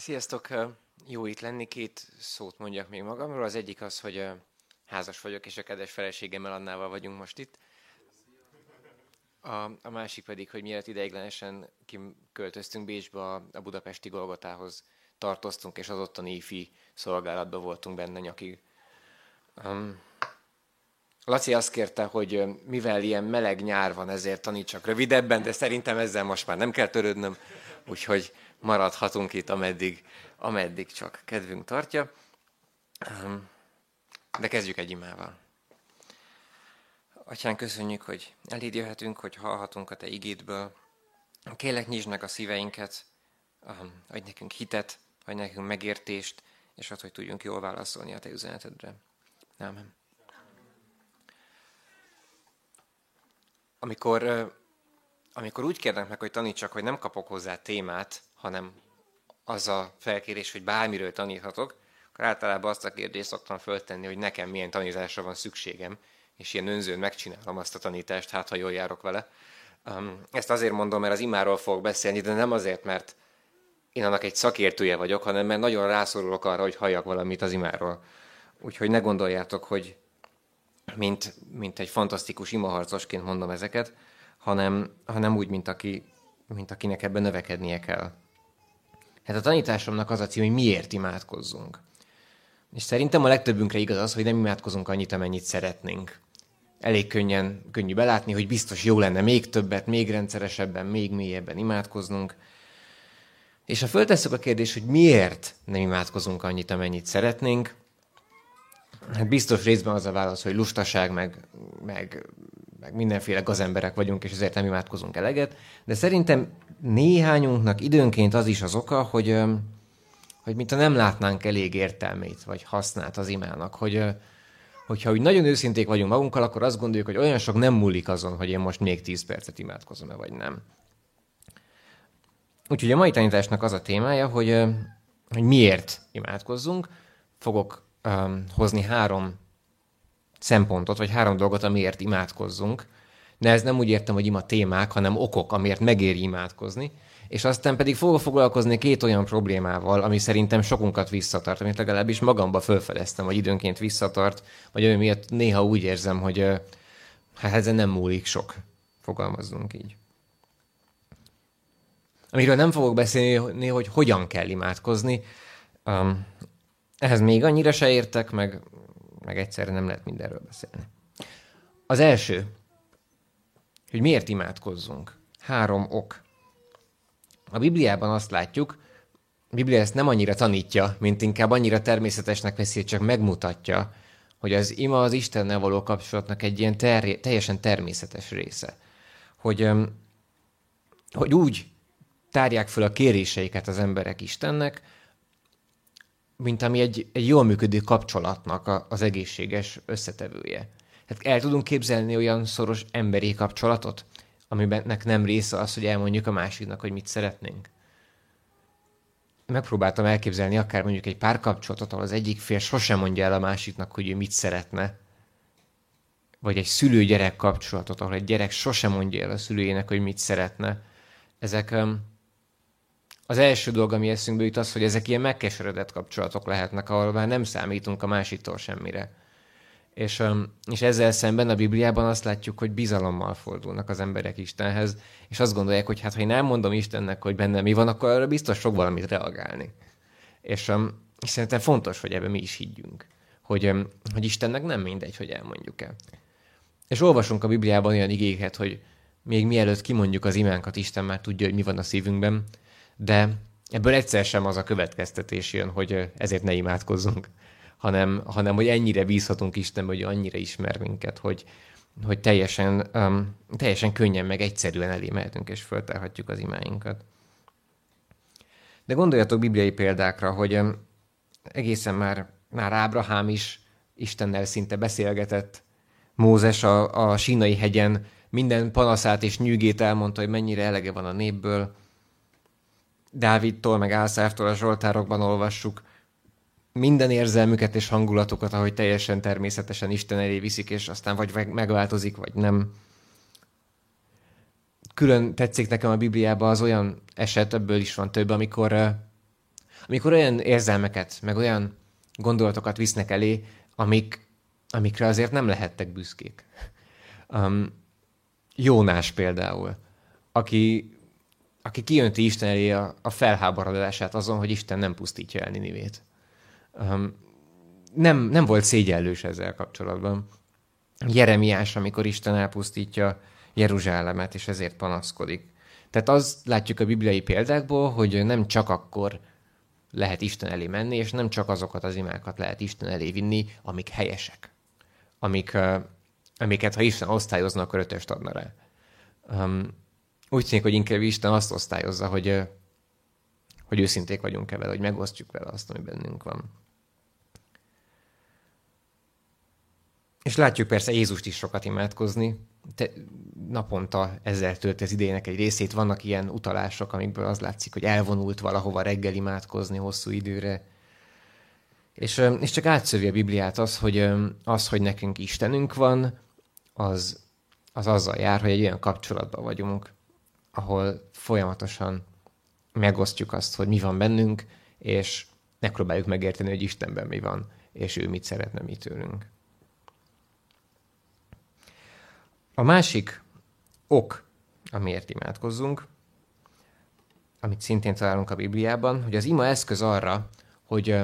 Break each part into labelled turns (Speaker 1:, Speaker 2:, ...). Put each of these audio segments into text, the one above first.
Speaker 1: Sziasztok! Jó itt lenni. Két szót mondjak még magamról. Az egyik az, hogy házas vagyok, és a kedves feleségemmel Annával vagyunk most itt. A, a másik pedig, hogy mielőtt ideiglenesen költöztünk Bécsbe a budapesti Golgotához tartoztunk, és az ottani ifi szolgálatban voltunk benne nyakig. Um, Laci azt kérte, hogy mivel ilyen meleg nyár van, ezért tanítsak rövidebben, de szerintem ezzel most már nem kell törődnöm, úgyhogy maradhatunk itt, ameddig, ameddig csak kedvünk tartja. De kezdjük egy imával. Atyán, köszönjük, hogy eléd jöhetünk, hogy hallhatunk a Te igédből. Kélek nyisd meg a szíveinket, adj nekünk hitet, adj nekünk megértést, és ad, hogy tudjunk jól válaszolni a Te üzenetedre. Amen. Amikor, amikor úgy kérnek meg, hogy tanítsak, hogy nem kapok hozzá témát, hanem az a felkérés, hogy bármiről taníthatok, akkor általában azt a kérdést szoktam föltenni, hogy nekem milyen tanításra van szükségem, és ilyen önzőn megcsinálom azt a tanítást, hát ha jól járok vele. Ezt azért mondom, mert az imáról fogok beszélni, de nem azért, mert én annak egy szakértője vagyok, hanem mert nagyon rászorulok arra, hogy halljak valamit az imáról. Úgyhogy ne gondoljátok, hogy mint, mint egy fantasztikus imaharcosként mondom ezeket, hanem, hanem úgy, mint, aki, mint akinek ebben növekednie kell. Hát a tanításomnak az a cím, hogy miért imádkozzunk. És szerintem a legtöbbünkre igaz az, hogy nem imádkozunk annyit, amennyit szeretnénk. Elég könnyen, könnyű belátni, hogy biztos jó lenne még többet, még rendszeresebben, még mélyebben imádkoznunk. És ha föltesszük a kérdést, hogy miért nem imádkozunk annyit, amennyit szeretnénk, hát biztos részben az a válasz, hogy lustaság, meg, meg, meg mindenféle gazemberek vagyunk, és ezért nem imádkozunk eleget. De szerintem néhányunknak időnként az is az oka, hogy, hogy mintha nem látnánk elég értelmét, vagy hasznát az imának, hogy, hogyha úgy nagyon őszinték vagyunk magunkkal, akkor azt gondoljuk, hogy olyan sok nem múlik azon, hogy én most még 10 percet imádkozom-e, vagy nem. Úgyhogy a mai tanításnak az a témája, hogy, hogy miért imádkozzunk. Fogok um, hozni három szempontot, vagy három dolgot, amiért imádkozzunk. De ez nem úgy értem, hogy ima témák, hanem okok, amiért megéri imádkozni. És aztán pedig fogok foglalkozni két olyan problémával, ami szerintem sokunkat visszatart, amit legalábbis magamba felfedeztem, hogy időnként visszatart, vagy olyan miatt néha úgy érzem, hogy hát ezen nem múlik sok. Fogalmazzunk így. Amiről nem fogok beszélni, hogy hogyan kell imádkozni, um, ehhez még annyira se értek, meg, meg egyszerre nem lehet mindenről beszélni. Az első, hogy miért imádkozzunk. Három ok. A Bibliában azt látjuk, a Biblia ezt nem annyira tanítja, mint inkább annyira természetesnek veszi, csak megmutatja, hogy az ima az Istennel való kapcsolatnak egy ilyen ter- teljesen természetes része. Hogy, hogy úgy tárják föl a kéréseiket az emberek Istennek, mint ami egy, egy jól működő kapcsolatnak a, az egészséges összetevője. Hát el tudunk képzelni olyan szoros emberi kapcsolatot, amiben nem része az, hogy elmondjuk a másiknak, hogy mit szeretnénk. Megpróbáltam elképzelni akár mondjuk egy párkapcsolatot, ahol az egyik fél sosem mondja el a másiknak, hogy ő mit szeretne. Vagy egy szülő-gyerek kapcsolatot, ahol egy gyerek sosem mondja el a szülőjének, hogy mit szeretne. Ezek az első dolog, ami eszünkbe jut az, hogy ezek ilyen megkeseredett kapcsolatok lehetnek, ahol már nem számítunk a másiktól semmire. És, és ezzel szemben a Bibliában azt látjuk, hogy bizalommal fordulnak az emberek Istenhez, és azt gondolják, hogy hát ha én elmondom Istennek, hogy benne mi van, akkor arra biztos sok valamit reagálni. És, és szerintem fontos, hogy ebben mi is higgyünk, hogy, hogy Istennek nem mindegy, hogy elmondjuk el. És olvasunk a Bibliában olyan igéket, hogy még mielőtt kimondjuk az imánkat, Isten már tudja, hogy mi van a szívünkben, de ebből egyszer sem az a következtetés jön, hogy ezért ne imádkozzunk, hanem, hanem hogy ennyire bízhatunk Istenbe, hogy annyira ismer minket, hogy, hogy teljesen, um, teljesen könnyen, meg egyszerűen elé mehetünk, és föltárhatjuk az imáinkat. De gondoljatok bibliai példákra, hogy um, egészen már, már Ábrahám is Istennel szinte beszélgetett, Mózes a, a sínai hegyen minden panaszát és nyűgét elmondta, hogy mennyire elege van a népből, Dávidtól, meg Álszártól a Zsoltárokban olvassuk minden érzelmüket és hangulatukat, ahogy teljesen természetesen Isten elé viszik, és aztán vagy megváltozik, vagy nem. Külön tetszik nekem a Bibliában az olyan eset, ebből is van több, amikor, Amikor olyan érzelmeket, meg olyan gondolatokat visznek elé, amik, amikre azért nem lehettek büszkék. Um, Jónás például, aki, aki kijönti Isten elé a, a felháborodását azon, hogy Isten nem pusztítja el Ninivét. Um, nem, nem volt szégyellős ezzel kapcsolatban. Jeremiás, amikor Isten elpusztítja Jeruzsálemet, és ezért panaszkodik. Tehát azt látjuk a bibliai példákból, hogy nem csak akkor lehet Isten elé menni, és nem csak azokat az imákat lehet Isten elé vinni, amik helyesek. Amik, amiket, ha Isten osztályozna, akkor ötöst adna rá. Um, úgy tűnik, hogy inkább Isten azt osztályozza, hogy, hogy őszinték vagyunk-e vele, hogy megosztjuk vele azt, ami bennünk van. És látjuk persze Jézust is sokat imádkozni. Te, naponta ezzel tölt az idejének egy részét. Vannak ilyen utalások, amikből az látszik, hogy elvonult valahova reggel imádkozni hosszú időre. És, és csak átszövi a Bibliát az, hogy az, hogy nekünk Istenünk van, az, az azzal jár, hogy egy olyan kapcsolatban vagyunk, ahol folyamatosan megosztjuk azt, hogy mi van bennünk, és megpróbáljuk megérteni, hogy Istenben mi van, és ő mit szeretne mi tőlünk. A másik ok, amiért imádkozzunk, amit szintén találunk a Bibliában, hogy az ima eszköz arra, hogy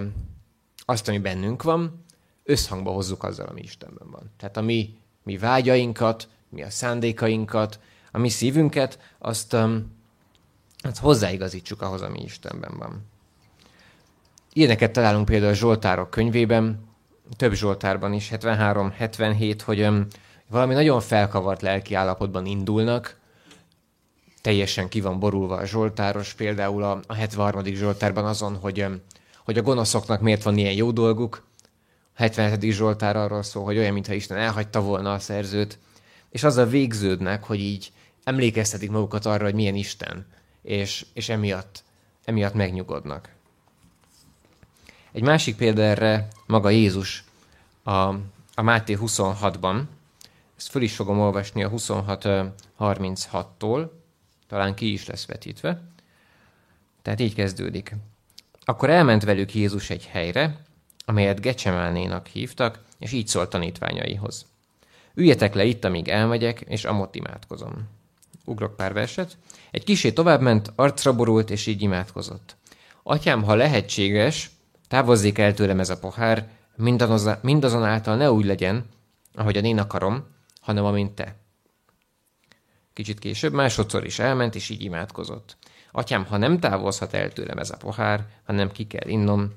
Speaker 1: azt, ami bennünk van, összhangba hozzuk azzal, ami Istenben van. Tehát a mi, mi vágyainkat, mi a szándékainkat, a mi szívünket, azt, azt hozzáigazítsuk ahhoz, ami Istenben van. Ilyeneket találunk például a Zsoltárok könyvében, több Zsoltárban is, 73-77, hogy valami nagyon felkavart lelki állapotban indulnak, teljesen ki van borulva a Zsoltáros, például a, a 73. Zsoltárban azon, hogy, hogy a gonoszoknak miért van ilyen jó dolguk, a 77. Zsoltár arról szól, hogy olyan, mintha Isten elhagyta volna a szerzőt, és azzal végződnek, hogy így emlékeztetik magukat arra, hogy milyen Isten, és, és emiatt, emiatt megnyugodnak. Egy másik példa erre maga Jézus a, a Máté 26-ban, ezt föl is fogom olvasni a 26.36-tól, talán ki is lesz vetítve. Tehát így kezdődik. Akkor elment velük Jézus egy helyre, amelyet Gecsemánénak hívtak, és így szólt tanítványaihoz. Üljetek le itt, amíg elmegyek, és amott imádkozom. Ugrok pár verset. Egy kisé tovább ment, arcra borult, és így imádkozott. Atyám, ha lehetséges, távozzék el tőlem ez a pohár, mindazonáltal ne úgy legyen, ahogyan én akarom, hanem amint te. Kicsit később másodszor is elment, és így imádkozott. Atyám, ha nem távozhat el tőlem ez a pohár, hanem ki kell innom,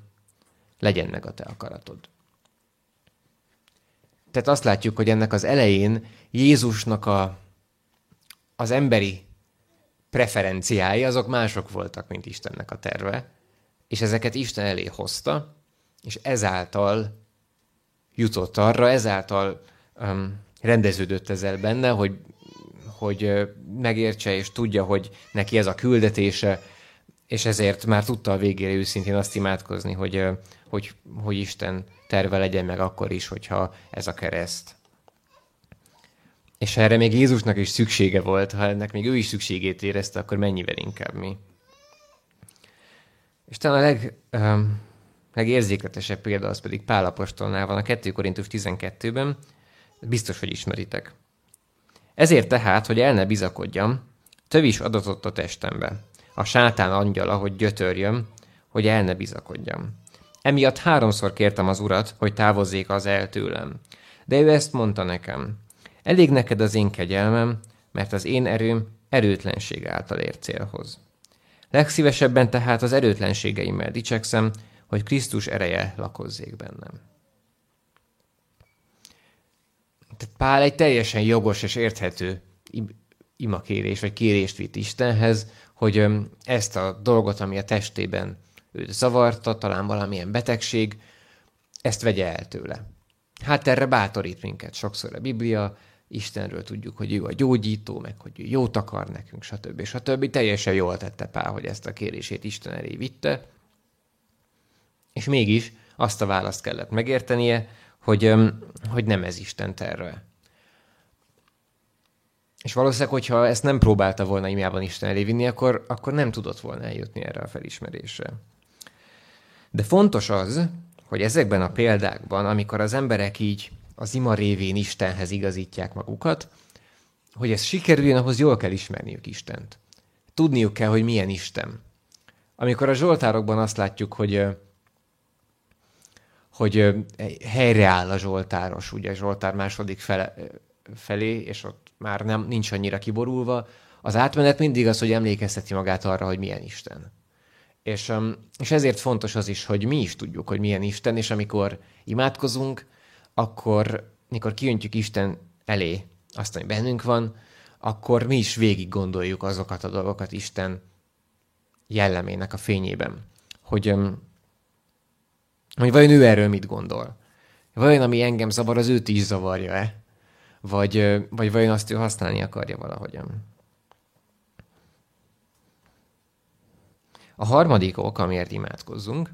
Speaker 1: legyen meg a te akaratod. Tehát azt látjuk, hogy ennek az elején Jézusnak a, az emberi preferenciái azok mások voltak, mint Istennek a terve, és ezeket Isten elé hozta, és ezáltal jutott arra, ezáltal um, rendeződött ezzel benne, hogy, hogy megértse és tudja, hogy neki ez a küldetése, és ezért már tudta a végére őszintén azt imádkozni, hogy, hogy, hogy Isten terve legyen meg akkor is, hogyha ez a kereszt. És ha erre még Jézusnak is szüksége volt, ha ennek még ő is szükségét érezte, akkor mennyivel inkább mi. És talán a leg, um, legérzékletesebb példa az pedig Pál apostolnál van a 2 Korintus 12-ben, Biztos, hogy ismeritek. Ezért tehát, hogy el ne bizakodjam, tövis adatott a testembe. A sátán angyala, hogy gyötörjön, hogy el ne bizakodjam. Emiatt háromszor kértem az urat, hogy távozzék az el tőlem. De ő ezt mondta nekem. Elég neked az én kegyelmem, mert az én erőm erőtlenség által ér célhoz. Legszívesebben tehát az erőtlenségeimmel dicsekszem, hogy Krisztus ereje lakozzék bennem. Tehát Pál egy teljesen jogos és érthető imakérés, vagy kérést vitt Istenhez, hogy ezt a dolgot, ami a testében őt zavarta, talán valamilyen betegség, ezt vegye el tőle. Hát erre bátorít minket sokszor a Biblia, Istenről tudjuk, hogy ő a gyógyító, meg hogy ő jót akar nekünk, stb. stb. Teljesen jól tette Pál, hogy ezt a kérését Isten elé vitte, és mégis azt a választ kellett megértenie, hogy, hogy nem ez Isten terve. És valószínűleg, hogyha ezt nem próbálta volna imjában Isten elé vinni, akkor, akkor nem tudott volna eljutni erre a felismerésre. De fontos az, hogy ezekben a példákban, amikor az emberek így az ima révén Istenhez igazítják magukat, hogy ez sikerüljön, ahhoz jól kell ismerniük Istent. Tudniuk kell, hogy milyen Isten. Amikor a Zsoltárokban azt látjuk, hogy hogy helyreáll a Zsoltáros, ugye Zsoltár második fele, felé, és ott már nem, nincs annyira kiborulva, az átmenet mindig az, hogy emlékezteti magát arra, hogy milyen Isten. És, és ezért fontos az is, hogy mi is tudjuk, hogy milyen Isten, és amikor imádkozunk, akkor, mikor kijöntjük Isten elé azt, ami bennünk van, akkor mi is végig gondoljuk azokat a dolgokat Isten jellemének a fényében. Hogy, hogy vajon ő erről mit gondol? Vajon ami engem zavar, az őt is zavarja-e? Vagy, vagy vajon azt ő használni akarja valahogyan? A harmadik ok, amiért imádkozzunk,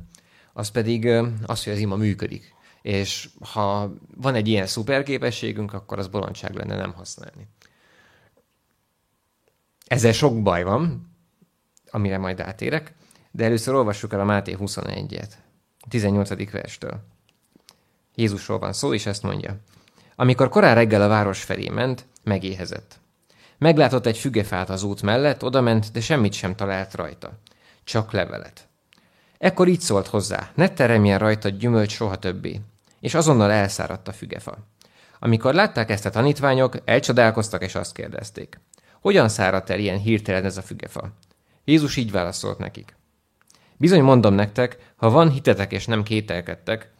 Speaker 1: az pedig az, hogy az ima működik. És ha van egy ilyen szuperképességünk, akkor az bolondság lenne nem használni. Ezzel sok baj van, amire majd átérek, de először olvassuk el a Máté 21-et, 18. verstől. Jézusról van szó, és ezt mondja. Amikor korán reggel a város felé ment, megéhezett. Meglátott egy fügefát az út mellett, odament, de semmit sem talált rajta. Csak levelet. Ekkor így szólt hozzá, ne teremjen rajta gyümölcs soha többé. És azonnal elszáradt a fügefa. Amikor látták ezt a tanítványok, elcsodálkoztak és azt kérdezték. Hogyan száradt el ilyen hirtelen ez a fügefa? Jézus így válaszolt nekik. Bizony mondom nektek, ha van hitetek és nem kételkedtek,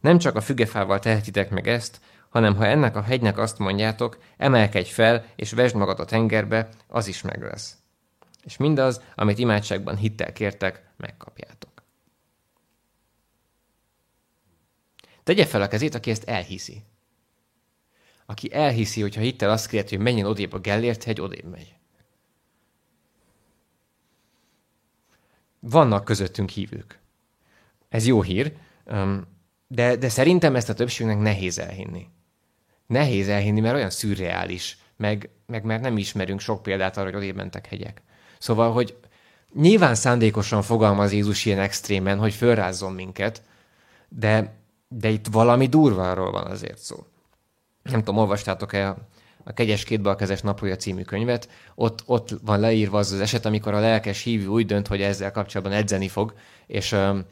Speaker 1: nem csak a fügefával tehetitek meg ezt, hanem ha ennek a hegynek azt mondjátok, emelkedj fel, és vesd magad a tengerbe, az is meg lesz. És mindaz, amit imádságban hittel kértek, megkapjátok. Tegye fel a kezét, aki ezt elhiszi. Aki elhiszi, hogyha hittel azt kérti, hogy menjen odébb a Gellért hegy, odébb megy. Vannak közöttünk hívők. Ez jó hír, de, de szerintem ezt a többségnek nehéz elhinni. Nehéz elhinni, mert olyan szürreális, meg, meg mert nem ismerünk sok példát arra, hogy odébb mentek hegyek. Szóval, hogy nyilván szándékosan fogalmaz Jézus ilyen extrémen, hogy fölrázzon minket, de, de itt valami durváról van azért szó. Nem tudom, olvastátok-e a, a Kegyes kétbalkezes napolja című könyvet, ott, ott van leírva az az eset, amikor a lelkes hívő úgy dönt, hogy ezzel kapcsolatban edzeni fog, és um,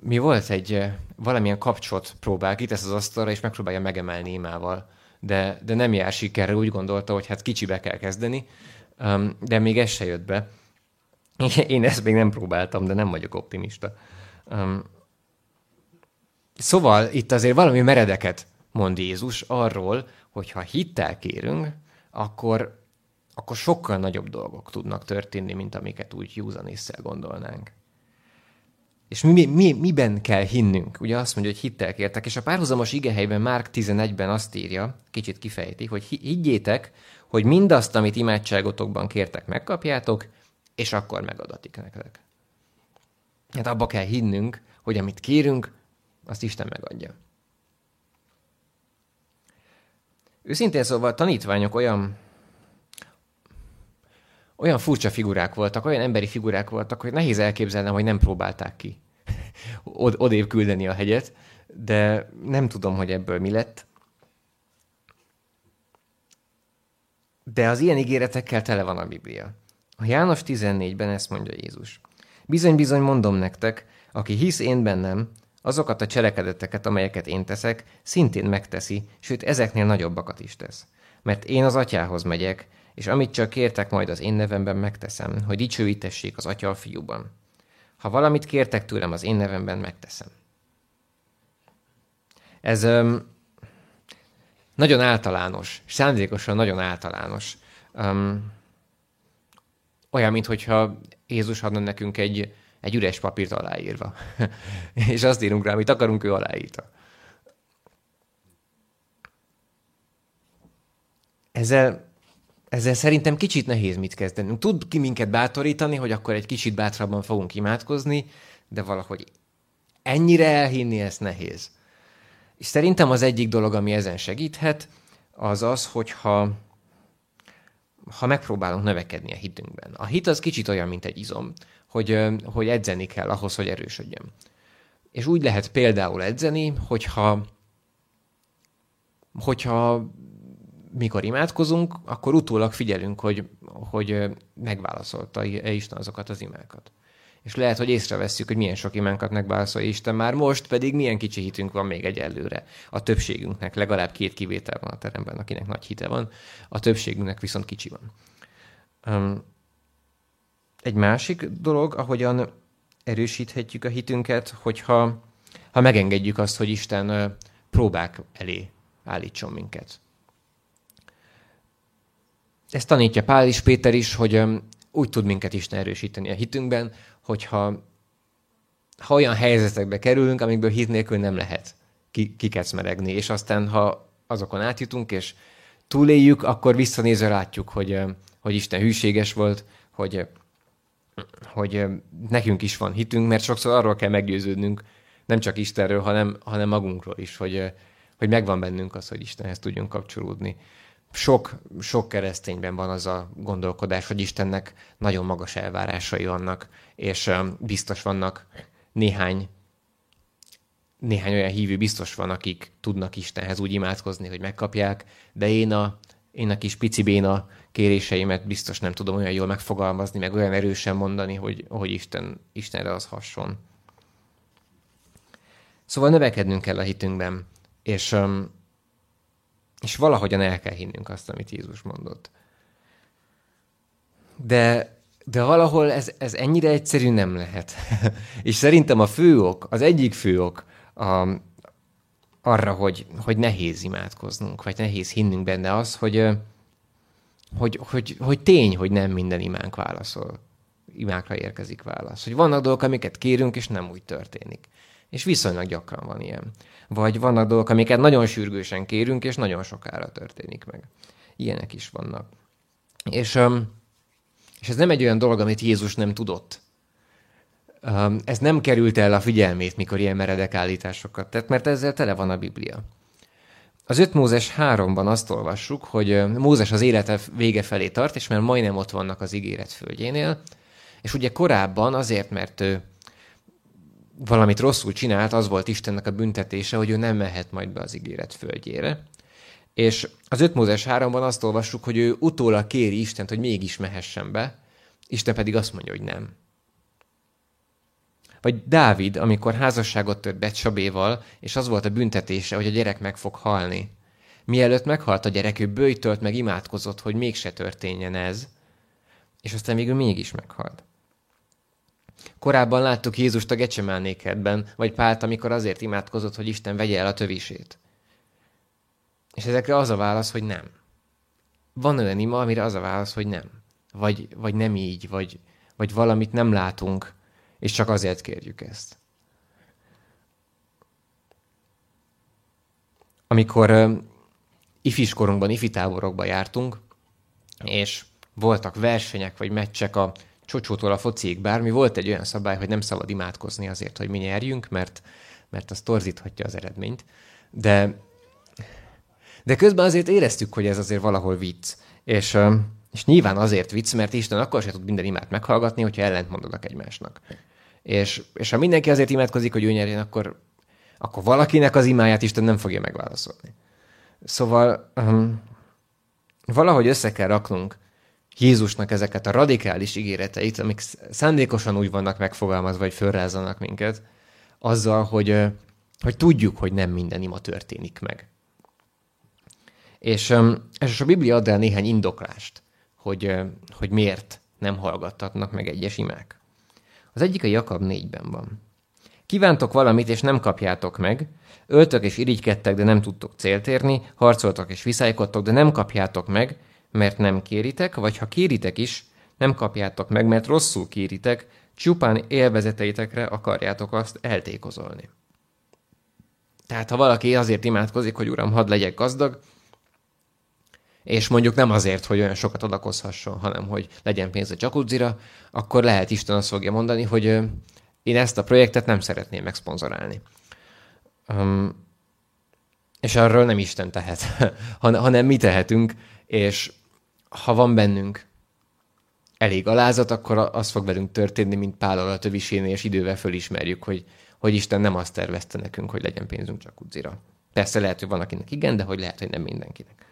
Speaker 1: mi volt egy valamilyen kapcsot próbál, kitesz az asztalra, és megpróbálja megemelni imával. De, de nem jár sikerre, úgy gondolta, hogy hát kicsibe kell kezdeni, um, de még ez se jött be. Én ezt még nem próbáltam, de nem vagyok optimista. Um, szóval itt azért valami meredeket mond Jézus arról, hogy ha hittel kérünk, akkor, akkor sokkal nagyobb dolgok tudnak történni, mint amiket úgy józan észre gondolnánk. És mi, mi, miben kell hinnünk? Ugye azt mondja, hogy hittel kértek, és a párhuzamos igehelyben Márk 11-ben azt írja, kicsit kifejti, hogy higgyétek, hogy mindazt, amit imádságotokban kértek, megkapjátok, és akkor megadatik nektek. Hát abba kell hinnünk, hogy amit kérünk, azt Isten megadja. Őszintén szóval tanítványok olyan olyan furcsa figurák voltak, olyan emberi figurák voltak, hogy nehéz elképzelnem, hogy nem próbálták ki od- odébb küldeni a hegyet, de nem tudom, hogy ebből mi lett. De az ilyen ígéretekkel tele van a Biblia. A János 14-ben ezt mondja Jézus. Bizony-bizony mondom nektek, aki hisz én bennem, azokat a cselekedeteket, amelyeket én teszek, szintén megteszi, sőt ezeknél nagyobbakat is tesz. Mert én az atyához megyek, és amit csak kértek majd az én nevemben megteszem, hogy dicsőítessék az atya a fiúban. Ha valamit kértek tőlem az én nevemben, megteszem. Ez öm, nagyon általános, szándékosan nagyon általános. Öm, olyan, mintha Jézus adna nekünk egy, egy üres papírt aláírva. és azt írunk rá, amit akarunk, ő aláírta. Ezzel ezzel szerintem kicsit nehéz mit kezdenünk. Tud ki minket bátorítani, hogy akkor egy kicsit bátrabban fogunk imádkozni, de valahogy ennyire elhinni ezt nehéz. És szerintem az egyik dolog, ami ezen segíthet, az az, hogyha ha megpróbálunk növekedni a hitünkben. A hit az kicsit olyan, mint egy izom, hogy, hogy edzeni kell ahhoz, hogy erősödjön. És úgy lehet például edzeni, hogyha, hogyha mikor imádkozunk, akkor utólag figyelünk, hogy, hogy megválaszolta-e Isten azokat az imákat. És lehet, hogy észrevesszük, hogy milyen sok imánkat megválaszolja Isten már most, pedig milyen kicsi hitünk van még egyelőre. A többségünknek legalább két kivétel van a teremben, akinek nagy hite van, a többségünknek viszont kicsi van. Um, egy másik dolog, ahogyan erősíthetjük a hitünket, hogyha ha megengedjük azt, hogy Isten próbák elé állítson minket. Ezt tanítja Pál is, Péter is, hogy úgy tud minket Isten erősíteni a hitünkben, hogyha ha olyan helyzetekbe kerülünk, amikből hit nélkül nem lehet kikecmeregni, és aztán, ha azokon átjutunk, és túléljük, akkor visszanézve látjuk, hogy, hogy Isten hűséges volt, hogy, hogy nekünk is van hitünk, mert sokszor arról kell meggyőződnünk, nem csak Istenről, hanem, hanem magunkról is, hogy, hogy megvan bennünk az, hogy Istenhez tudjunk kapcsolódni. Sok, sok keresztényben van az a gondolkodás, hogy Istennek nagyon magas elvárásai vannak, és biztos vannak néhány, néhány olyan hívő biztos van, akik tudnak Istenhez úgy imádkozni, hogy megkapják, de én a, én a kis pici béna kéréseimet biztos nem tudom olyan jól megfogalmazni, meg olyan erősen mondani, hogy, hogy Isten, Istenre az hasson. Szóval növekednünk kell a hitünkben, és és valahogyan el kell hinnünk azt, amit Jézus mondott. De, de valahol ez, ez ennyire egyszerű nem lehet. és szerintem a fő ok, az egyik fő ok a, arra, hogy, hogy nehéz imádkoznunk, vagy nehéz hinnünk benne az, hogy, hogy, hogy, hogy tény, hogy nem minden imánk válaszol. Imákra érkezik válasz. Hogy vannak dolgok, amiket kérünk, és nem úgy történik. És viszonylag gyakran van ilyen. Vagy vannak dolgok, amiket nagyon sürgősen kérünk, és nagyon sokára történik meg. Ilyenek is vannak. És, és ez nem egy olyan dolog, amit Jézus nem tudott. Ez nem került el a figyelmét, mikor ilyen meredek állításokat tett, mert ezzel tele van a Biblia. Az 5 Mózes 3-ban azt olvassuk, hogy Mózes az élete vége felé tart, és már majdnem ott vannak az ígéret földjénél, és ugye korábban azért, mert ő valamit rosszul csinált, az volt Istennek a büntetése, hogy ő nem mehet majd be az ígéret földjére. És az 5 Mózes 3-ban azt olvassuk, hogy ő utólag kéri Istent, hogy mégis mehessen be, Isten pedig azt mondja, hogy nem. Vagy Dávid, amikor házasságot tört Becsabéval, és az volt a büntetése, hogy a gyerek meg fog halni. Mielőtt meghalt a gyerek, ő bőjtölt meg imádkozott, hogy mégse történjen ez, és aztán végül mégis meghalt. Korábban láttuk Jézust a Gecsemánékedben, vagy Pált, amikor azért imádkozott, hogy Isten vegye el a tövisét. És ezekre az a válasz, hogy nem. Van olyan ima, amire az a válasz, hogy nem. Vagy, vagy nem így, vagy, vagy valamit nem látunk, és csak azért kérjük ezt. Amikor ifiskorunkban, ifitáborokban jártunk, és voltak versenyek vagy meccsek a csocsótól a fociig bármi, volt egy olyan szabály, hogy nem szabad imádkozni azért, hogy mi nyerjünk, mert, mert az torzíthatja az eredményt. De, de közben azért éreztük, hogy ez azért valahol vicc. És, és nyilván azért vicc, mert Isten akkor sem tud minden imát meghallgatni, hogyha ellent mondanak egymásnak. És, és ha mindenki azért imádkozik, hogy ő nyerjen, akkor, akkor valakinek az imáját Isten nem fogja megválaszolni. Szóval um, valahogy össze kell raknunk Jézusnak ezeket a radikális ígéreteit, amik szándékosan úgy vannak megfogalmazva, vagy fölrázanak minket, azzal, hogy, hogy tudjuk, hogy nem minden ima történik meg. És, és a Biblia ad el néhány indoklást, hogy, hogy miért nem hallgattatnak meg egyes imák. Az egyik a Jakab 4-ben van. Kívántok valamit, és nem kapjátok meg, öltök és irigykedtek, de nem tudtok célt érni, harcoltok és viszálykodtok, de nem kapjátok meg, mert nem kéritek, vagy ha kéritek is, nem kapjátok meg, mert rosszul kéritek, csupán élvezeteitekre akarjátok azt eltékozolni. Tehát ha valaki azért imádkozik, hogy Uram, hadd legyek gazdag, és mondjuk nem azért, hogy olyan sokat adakozhasson, hanem hogy legyen pénz a jacuzzira, akkor lehet Isten azt fogja mondani, hogy én ezt a projektet nem szeretném megszponzorálni. Um, és arról nem Isten tehet, hanem mi tehetünk, és ha van bennünk elég alázat, akkor az fog velünk történni, mint Pál a tövisénél, és idővel fölismerjük, hogy, hogy Isten nem azt tervezte nekünk, hogy legyen pénzünk csak kudzira. Persze lehet, hogy van akinek igen, de hogy lehet, hogy nem mindenkinek.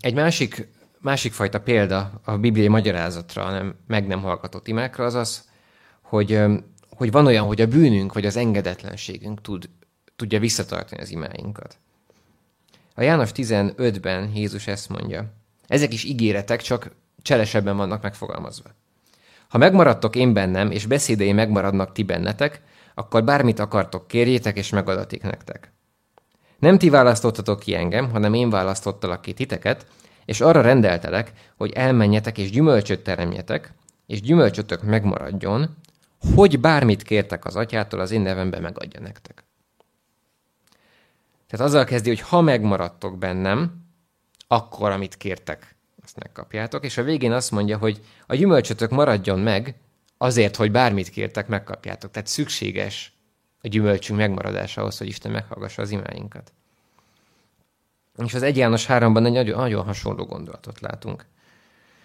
Speaker 1: Egy másik, másik fajta példa a bibliai magyarázatra, nem, meg nem hallgatott imákra, az az, hogy, hogy van olyan, hogy a bűnünk vagy az engedetlenségünk tud, tudja visszatartani az imáinkat. A János 15-ben Jézus ezt mondja. Ezek is ígéretek, csak cselesebben vannak megfogalmazva. Ha megmaradtok én bennem, és beszédei megmaradnak ti bennetek, akkor bármit akartok, kérjétek, és megadatik nektek. Nem ti választottatok ki engem, hanem én választottalak ki titeket, és arra rendeltelek, hogy elmenjetek és gyümölcsöt teremjetek, és gyümölcsötök megmaradjon, hogy bármit kértek az atyától, az én nevembe megadja nektek. Tehát azzal kezdi, hogy ha megmaradtok bennem, akkor amit kértek, azt megkapjátok. És a végén azt mondja, hogy a gyümölcsötök maradjon meg, azért, hogy bármit kértek, megkapjátok. Tehát szükséges a gyümölcsünk megmaradása ahhoz, hogy Isten meghallgassa az imáinkat. És az 1 János 3-ban egy nagyon, nagyon hasonló gondolatot látunk.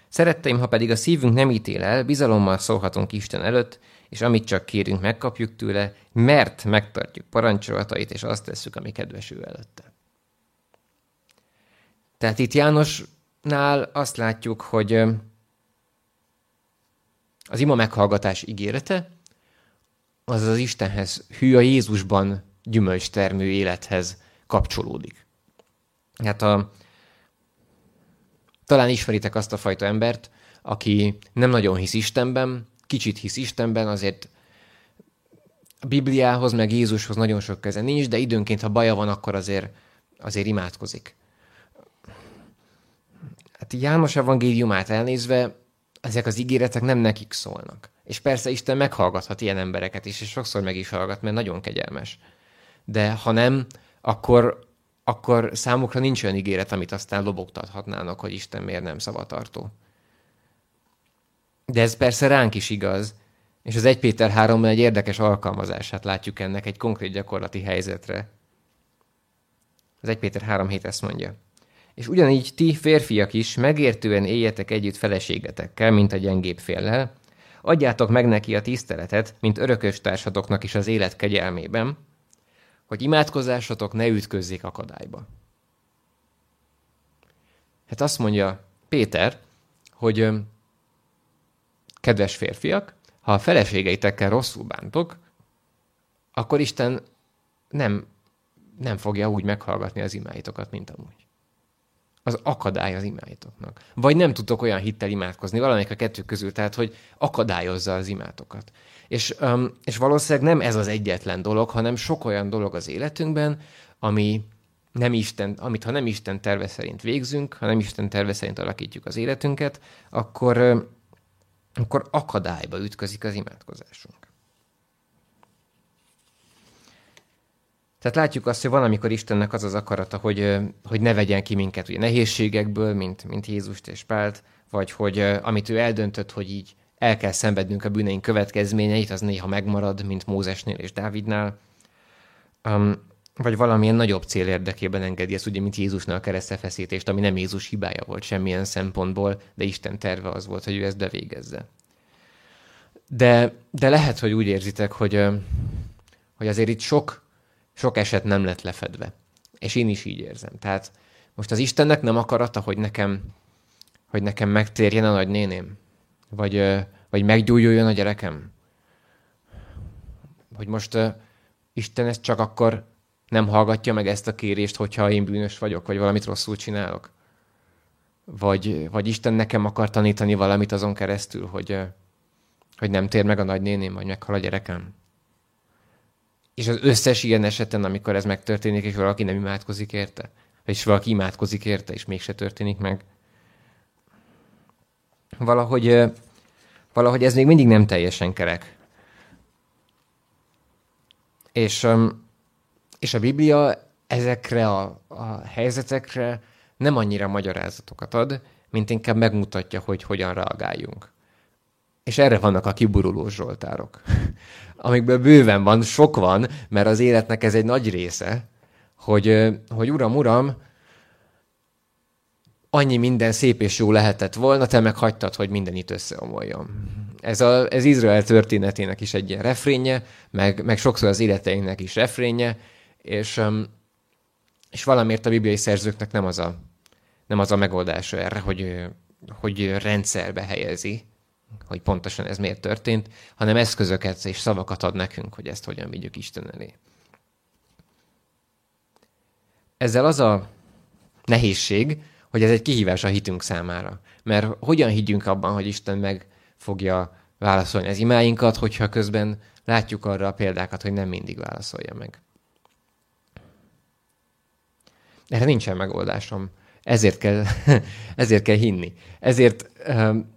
Speaker 1: Szeretteim, ha pedig a szívünk nem ítél el, bizalommal szólhatunk Isten előtt, és amit csak kérünk, megkapjuk tőle, mert megtartjuk parancsolatait, és azt tesszük, ami kedves ő előtte. Tehát itt Jánosnál azt látjuk, hogy az ima meghallgatás ígérete, az az Istenhez, hű a Jézusban gyümölcstermő élethez kapcsolódik. Hát a, talán ismeritek azt a fajta embert, aki nem nagyon hisz Istenben, kicsit hisz Istenben, azért a Bibliához, meg Jézushoz nagyon sok köze nincs, de időnként, ha baja van, akkor azért, azért imádkozik. Hát János evangéliumát elnézve, ezek az ígéretek nem nekik szólnak. És persze Isten meghallgathat ilyen embereket is, és sokszor meg is hallgat, mert nagyon kegyelmes. De ha nem, akkor, akkor számukra nincs olyan ígéret, amit aztán lobogtathatnának, hogy Isten miért nem szavatartó. De ez persze ránk is igaz, és az 1 Péter 3-ban egy érdekes alkalmazását látjuk ennek egy konkrét gyakorlati helyzetre. Az 1 Péter 3 hét ezt mondja. És ugyanígy ti, férfiak is, megértően éljetek együtt feleségetekkel, mint a gyengébb féllel, adjátok meg neki a tiszteletet, mint örökös társatoknak is az élet kegyelmében, hogy imádkozásatok ne ütközzék akadályba. Hát azt mondja Péter, hogy kedves férfiak, ha a feleségeitekkel rosszul bántok, akkor Isten nem, nem fogja úgy meghallgatni az imáitokat, mint amúgy. Az akadály az imáitoknak. Vagy nem tudtok olyan hittel imádkozni, valamelyik a kettő közül, tehát, hogy akadályozza az imátokat. És, um, és valószínűleg nem ez az egyetlen dolog, hanem sok olyan dolog az életünkben, ami nem Isten, amit ha nem Isten terve szerint végzünk, ha nem Isten terve szerint alakítjuk az életünket, akkor, akkor akadályba ütközik az imádkozásunk. Tehát látjuk azt, hogy van, amikor Istennek az az akarata, hogy, hogy ne vegyen ki minket ugye nehézségekből, mint, mint Jézust és Pált, vagy hogy amit ő eldöntött, hogy így el kell szenvednünk a bűneink következményeit, az néha megmarad, mint Mózesnél és Dávidnál. Um, vagy valamilyen nagyobb cél érdekében engedi ezt, ugye, mint Jézusnál a keresztefeszítést, ami nem Jézus hibája volt semmilyen szempontból, de Isten terve az volt, hogy ő ezt bevégezze. De, de lehet, hogy úgy érzitek, hogy, hogy azért itt sok, sok eset nem lett lefedve. És én is így érzem. Tehát most az Istennek nem akarata, hogy nekem, hogy nekem megtérjen a nagynéném? Vagy, vagy meggyújuljon a gyerekem? Hogy most Isten ezt csak akkor nem hallgatja meg ezt a kérést, hogyha én bűnös vagyok, vagy valamit rosszul csinálok? Vagy, vagy Isten nekem akar tanítani valamit azon keresztül, hogy, hogy nem tér meg a nagynéném, vagy meghal a gyerekem? És az összes ilyen eseten, amikor ez megtörténik, és valaki nem imádkozik érte, és valaki imádkozik érte, és mégse történik meg, valahogy, valahogy ez még mindig nem teljesen kerek. És és a Biblia ezekre a, a helyzetekre nem annyira magyarázatokat ad, mint inkább megmutatja, hogy hogyan reagáljunk. És erre vannak a kiburuló zsoltárok, amikből bőven van, sok van, mert az életnek ez egy nagy része, hogy, hogy uram, uram, annyi minden szép és jó lehetett volna, te meg hagytad, hogy minden itt összeomoljon. Ez, a, ez Izrael történetének is egy ilyen refrénje, meg, meg sokszor az életeinknek is refrénje, és, és valamiért a bibliai szerzőknek nem az a, nem az a megoldása erre, hogy, hogy rendszerbe helyezi, hogy pontosan ez miért történt, hanem eszközöket és szavakat ad nekünk, hogy ezt hogyan vigyük Isten elé. Ezzel az a nehézség, hogy ez egy kihívás a hitünk számára. Mert hogyan higgyünk abban, hogy Isten meg fogja válaszolni az imáinkat, hogyha közben látjuk arra a példákat, hogy nem mindig válaszolja meg. Erre nincsen megoldásom. Ezért kell, ezért kell hinni. Ezért um,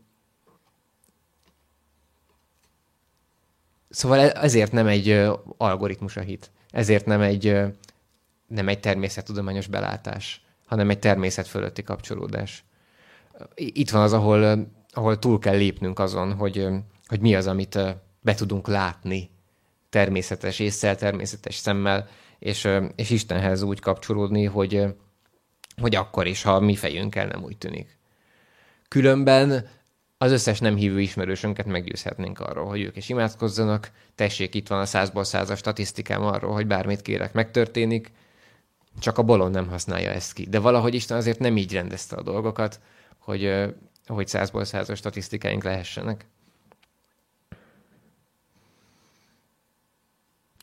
Speaker 1: Szóval e- ezért nem egy algoritmus a hit. Ezért nem egy, nem egy természettudományos belátás, hanem egy természet fölötti kapcsolódás. Itt van az, ahol, ahol túl kell lépnünk azon, hogy, hogy mi az, amit be tudunk látni természetes észsel, természetes szemmel, és, és Istenhez úgy kapcsolódni, hogy, hogy akkor is, ha mi fejünkkel nem úgy tűnik. Különben az összes nem hívő ismerősünket meggyőzhetnénk arról, hogy ők is imádkozzanak, tessék, itt van a százból százas statisztikám arról, hogy bármit kérek, megtörténik, csak a bolond nem használja ezt ki. De valahogy Isten azért nem így rendezte a dolgokat, hogy, hogy százból százas statisztikáink lehessenek.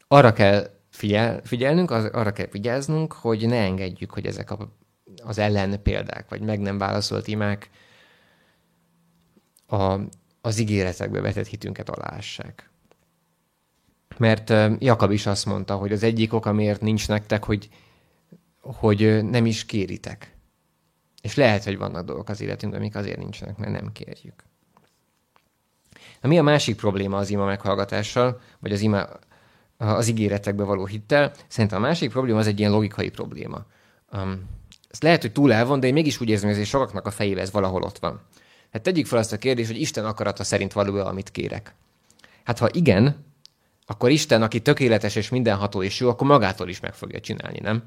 Speaker 1: Arra kell figyel, figyelnünk, az, arra kell vigyáznunk, hogy ne engedjük, hogy ezek a, az ellen példák, vagy meg nem válaszolt imák a, az ígéretekbe vetett hitünket alássák. Mert Jakab is azt mondta, hogy az egyik ok, amiért nincs nektek, hogy, hogy nem is kéritek. És lehet, hogy vannak dolgok az életünkben, amik azért nincsenek, mert nem kérjük. Na, mi a másik probléma az ima meghallgatással, vagy az, ima, az ígéretekbe való hittel? Szerintem a másik probléma az egy ilyen logikai probléma. Um, ez lehet, hogy túl el van, de én mégis úgy érzem, hogy sokaknak a fejében ez valahol ott van. Hát tegyük fel azt a kérdést, hogy Isten akarata szerint való amit kérek. Hát ha igen, akkor Isten, aki tökéletes és mindenható és jó, akkor magától is meg fogja csinálni, nem?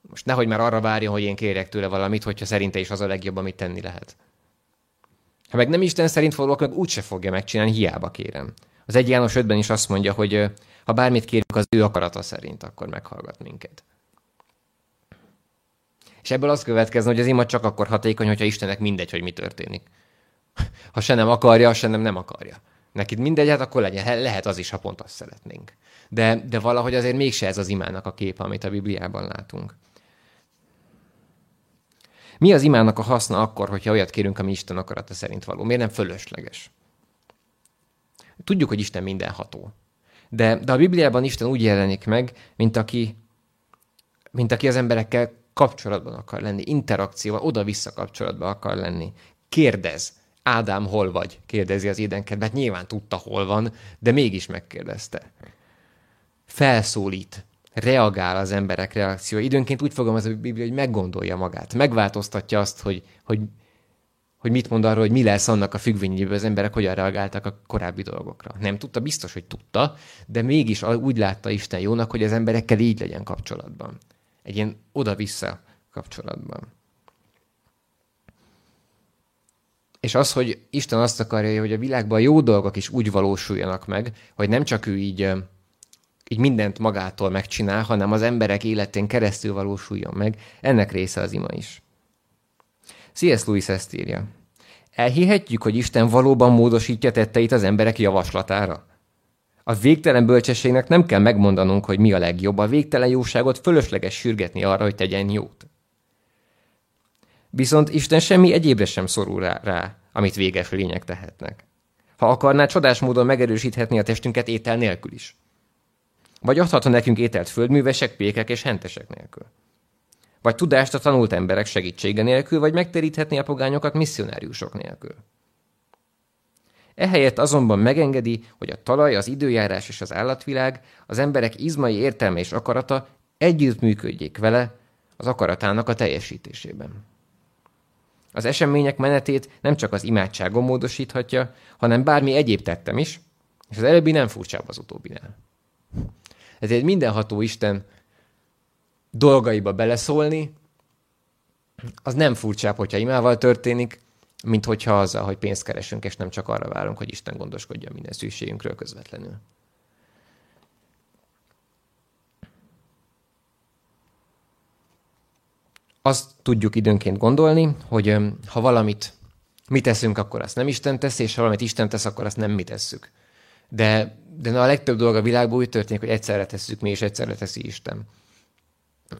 Speaker 1: Most nehogy már arra várjon, hogy én kérek tőle valamit, hogyha szerinte is az a legjobb, amit tenni lehet. Ha meg nem Isten szerint való, akkor úgyse fogja megcsinálni, hiába kérem. Az egy János 5 is azt mondja, hogy ha bármit kérünk az ő akarata szerint, akkor meghallgat minket. És ebből az következne, hogy az ima csak akkor hatékony, hogyha Istennek mindegy, hogy mi történik. Ha se nem akarja, se nem nem akarja. Neked mindegy, hát akkor legyen, lehet az is, ha pont azt szeretnénk. De, de valahogy azért mégse ez az imának a képe, amit a Bibliában látunk. Mi az imának a haszna akkor, hogyha olyat kérünk, ami Isten akarata szerint való? Miért nem fölösleges? Tudjuk, hogy Isten mindenható. De, de a Bibliában Isten úgy jelenik meg, mint aki, mint aki az emberekkel kapcsolatban akar lenni, interakcióval, oda-vissza kapcsolatban akar lenni. Kérdez, Ádám, hol vagy? kérdezi az édenkertben. Hát nyilván tudta, hol van, de mégis megkérdezte. Felszólít, reagál az emberek reakció. Időnként úgy fogalmaz a Biblia, hogy meggondolja magát, megváltoztatja azt, hogy, hogy, hogy mit mond arról, hogy mi lesz annak a függvényéből az emberek hogyan reagáltak a korábbi dolgokra. Nem tudta, biztos, hogy tudta, de mégis úgy látta Isten jónak, hogy az emberekkel így legyen kapcsolatban. Egy ilyen oda-vissza kapcsolatban. És az, hogy Isten azt akarja, hogy a világban jó dolgok is úgy valósuljanak meg, hogy nem csak ő így, így mindent magától megcsinál, hanem az emberek életén keresztül valósuljon meg, ennek része az ima is. C.S. Lewis ezt írja. Elhihetjük, hogy Isten valóban módosítja tetteit az emberek javaslatára? A végtelen bölcsességnek nem kell megmondanunk, hogy mi a legjobb, a végtelen jóságot fölösleges sürgetni arra, hogy tegyen jót. Viszont Isten semmi egyébre sem szorul rá, rá amit véges lények tehetnek. Ha akarná, csodás módon megerősíthetni a testünket étel nélkül is. Vagy adhatna nekünk ételt földművesek, pékek és hentesek nélkül. Vagy tudást a tanult emberek segítsége nélkül, vagy megteríthetni a pogányokat misszionáriusok nélkül. Ehelyett azonban megengedi, hogy a talaj, az időjárás és az állatvilág, az emberek izmai értelme és akarata együtt működjék vele az akaratának a teljesítésében. Az események menetét nem csak az imádságom módosíthatja, hanem bármi egyéb tettem is, és az előbbi nem furcsább az utóbbinál. Ezért mindenható Isten dolgaiba beleszólni, az nem furcsább, hogyha imával történik, mint hogyha azzal, hogy pénzt keresünk, és nem csak arra várunk, hogy Isten gondoskodja minden szükségünkről közvetlenül. Azt tudjuk időnként gondolni, hogy ha valamit mi teszünk, akkor azt nem Isten tesz, és ha valamit Isten tesz, akkor azt nem mi tesszük. De, de a legtöbb dolog a világban úgy történik, hogy egyszerre tesszük mi, és egyszerre teszi Isten.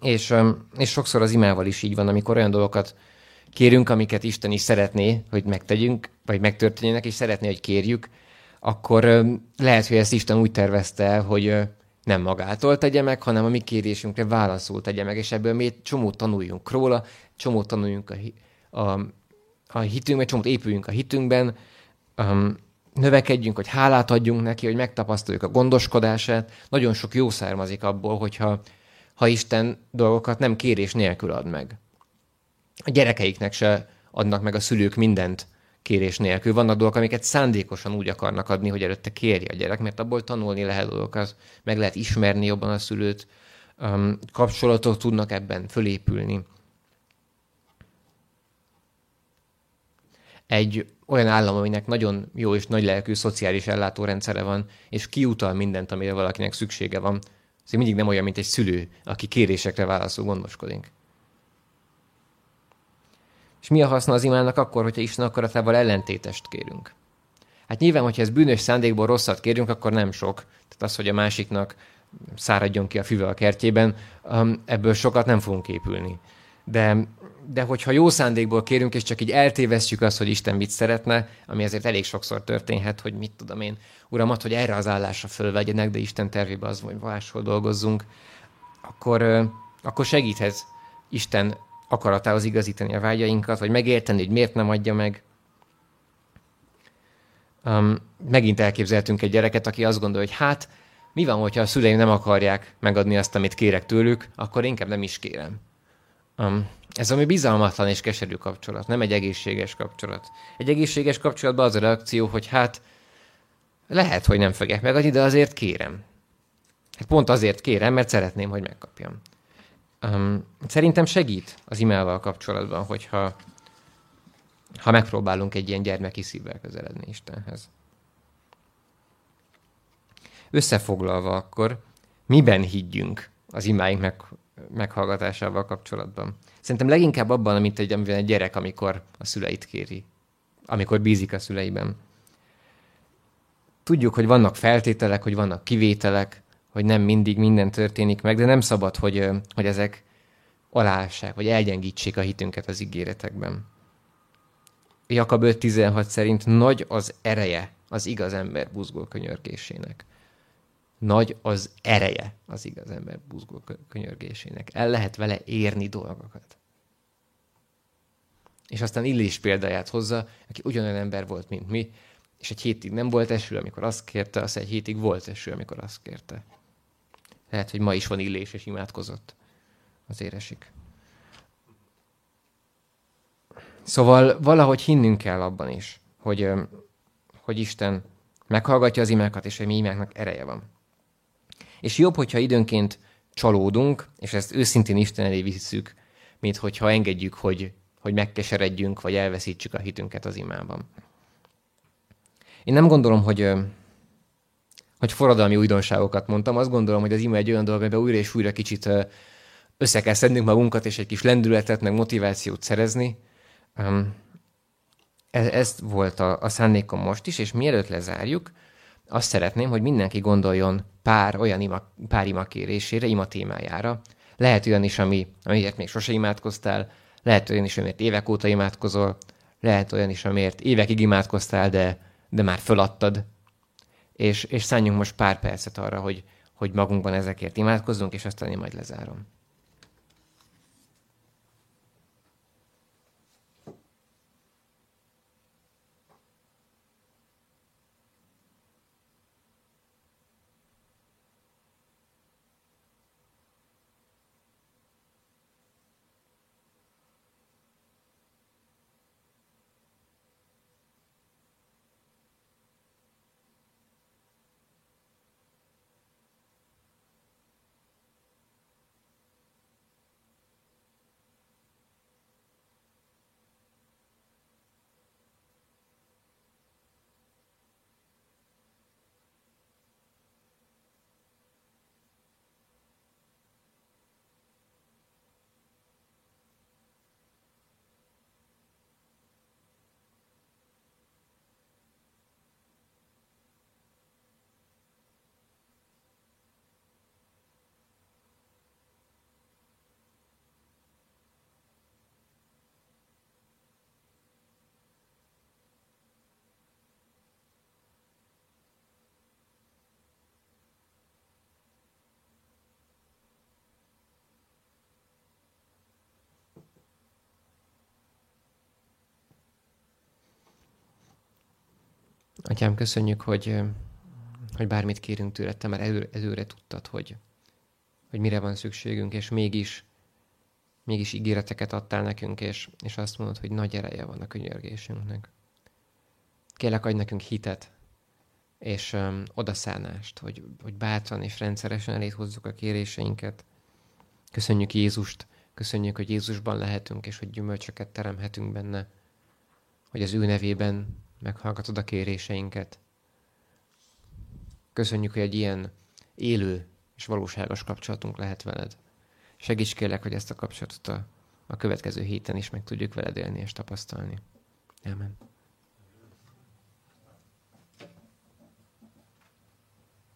Speaker 1: És, és sokszor az imával is így van, amikor olyan dolgokat kérünk, amiket Isten is szeretné, hogy megtegyünk, vagy megtörténjenek, és szeretné, hogy kérjük, akkor lehet, hogy ezt Isten úgy tervezte hogy nem magától tegye meg, hanem a mi kérésünkre válaszul tegye meg, és ebből mi csomót tanuljunk róla, csomót tanuljunk a, a, a hitünkben, csomót épüljünk a hitünkben, um, növekedjünk, hogy hálát adjunk neki, hogy megtapasztaljuk a gondoskodását. Nagyon sok jó származik abból, hogyha ha Isten dolgokat nem kérés nélkül ad meg. A gyerekeiknek se adnak meg a szülők mindent kérés nélkül. Vannak dolgok, amiket szándékosan úgy akarnak adni, hogy előtte kérje a gyerek, mert abból tanulni lehet dolgokat, meg lehet ismerni jobban a szülőt, um, kapcsolatok tudnak ebben fölépülni. Egy olyan állam, aminek nagyon jó és nagy lelkű szociális ellátórendszere van, és kiutal mindent, amire valakinek szüksége van, az mindig nem olyan, mint egy szülő, aki kérésekre válaszol gondoskodik. És mi a haszna az imának akkor, hogyha Isten akaratával ellentétest kérünk? Hát nyilván, hogyha ez bűnös szándékból rosszat kérünk, akkor nem sok. Tehát az, hogy a másiknak száradjon ki a füve a kertjében, um, ebből sokat nem fogunk épülni. De, de hogyha jó szándékból kérünk, és csak így eltévesztjük azt, hogy Isten mit szeretne, ami azért elég sokszor történhet, hogy mit tudom én, uramat, hogy erre az állásra fölvegyenek, de Isten tervébe az, hogy máshol dolgozzunk, akkor, akkor segíthet Isten akaratához igazítani a vágyainkat, vagy megérteni, hogy miért nem adja meg. Um, megint elképzeltünk egy gyereket, aki azt gondolja, hogy hát, mi van, hogyha a szüleim nem akarják megadni azt, amit kérek tőlük, akkor inkább nem is kérem. Um, ez ami bizalmatlan és keserű kapcsolat, nem egy egészséges kapcsolat. Egy egészséges kapcsolatban az a reakció, hogy hát lehet, hogy nem fogják megadni, de azért kérem. Hát pont azért kérem, mert szeretném, hogy megkapjam. Um, szerintem segít az imával kapcsolatban, hogyha ha megpróbálunk egy ilyen gyermeki szívvel közeledni Istenhez. Összefoglalva akkor, miben higgyünk az imáink meg, meghallgatásával kapcsolatban? Szerintem leginkább abban, amit egy, amivel egy gyerek, amikor a szüleit kéri, amikor bízik a szüleiben. Tudjuk, hogy vannak feltételek, hogy vannak kivételek, hogy nem mindig minden történik meg, de nem szabad, hogy, hogy ezek alássák, vagy elgyengítsék a hitünket az ígéretekben. Jakab 5.16 szerint nagy az ereje az igaz ember buzgó könyörgésének. Nagy az ereje az igaz ember buzgó könyörgésének. El lehet vele érni dolgokat. És aztán Illés példáját hozza, aki ugyanolyan ember volt, mint mi, és egy hétig nem volt eső, amikor azt kérte, az egy hétig volt eső, amikor azt kérte. Lehet, hogy ma is van illés, és imádkozott. Azért esik. Szóval valahogy hinnünk kell abban is, hogy, hogy Isten meghallgatja az imákat, és hogy mi imáknak ereje van. És jobb, hogyha időnként csalódunk, és ezt őszintén Isten elé visszük, mint hogyha engedjük, hogy, hogy megkeseredjünk, vagy elveszítsük a hitünket az imában. Én nem gondolom, hogy, hogy forradalmi újdonságokat mondtam. Azt gondolom, hogy az ima egy olyan dolog, amiben újra és újra kicsit össze kell szednünk magunkat, és egy kis lendületet, meg motivációt szerezni. Ez, ez volt a, a szándékom most is, és mielőtt lezárjuk, azt szeretném, hogy mindenki gondoljon pár olyan ima, pár ima kérésére, ima témájára. Lehet olyan is, ami, amiért még sose imádkoztál, lehet olyan is, amiért évek óta imádkozol, lehet olyan is, amiért évekig imádkoztál, de, de már föladtad, és, és szálljunk most pár percet arra, hogy, hogy magunkban ezekért imádkozzunk, és aztán én majd lezárom. Atyám, köszönjük, hogy, hogy bármit kérünk tőled, te már előre, előre tudtad, hogy, hogy mire van szükségünk, és mégis, mégis ígéreteket adtál nekünk, és, és azt mondod, hogy nagy ereje van a könyörgésünknek. Kérlek, adj nekünk hitet, és um, odaszánást, hogy, hogy bátran és rendszeresen elét hozzuk a kéréseinket. Köszönjük Jézust, köszönjük, hogy Jézusban lehetünk, és hogy gyümölcsöket teremhetünk benne, hogy az ő nevében meghallgatod a kéréseinket. Köszönjük, hogy egy ilyen élő és valóságos kapcsolatunk lehet veled. Segíts kérlek, hogy ezt a kapcsolatot a, a következő héten is meg tudjuk veled élni és tapasztalni. Amen.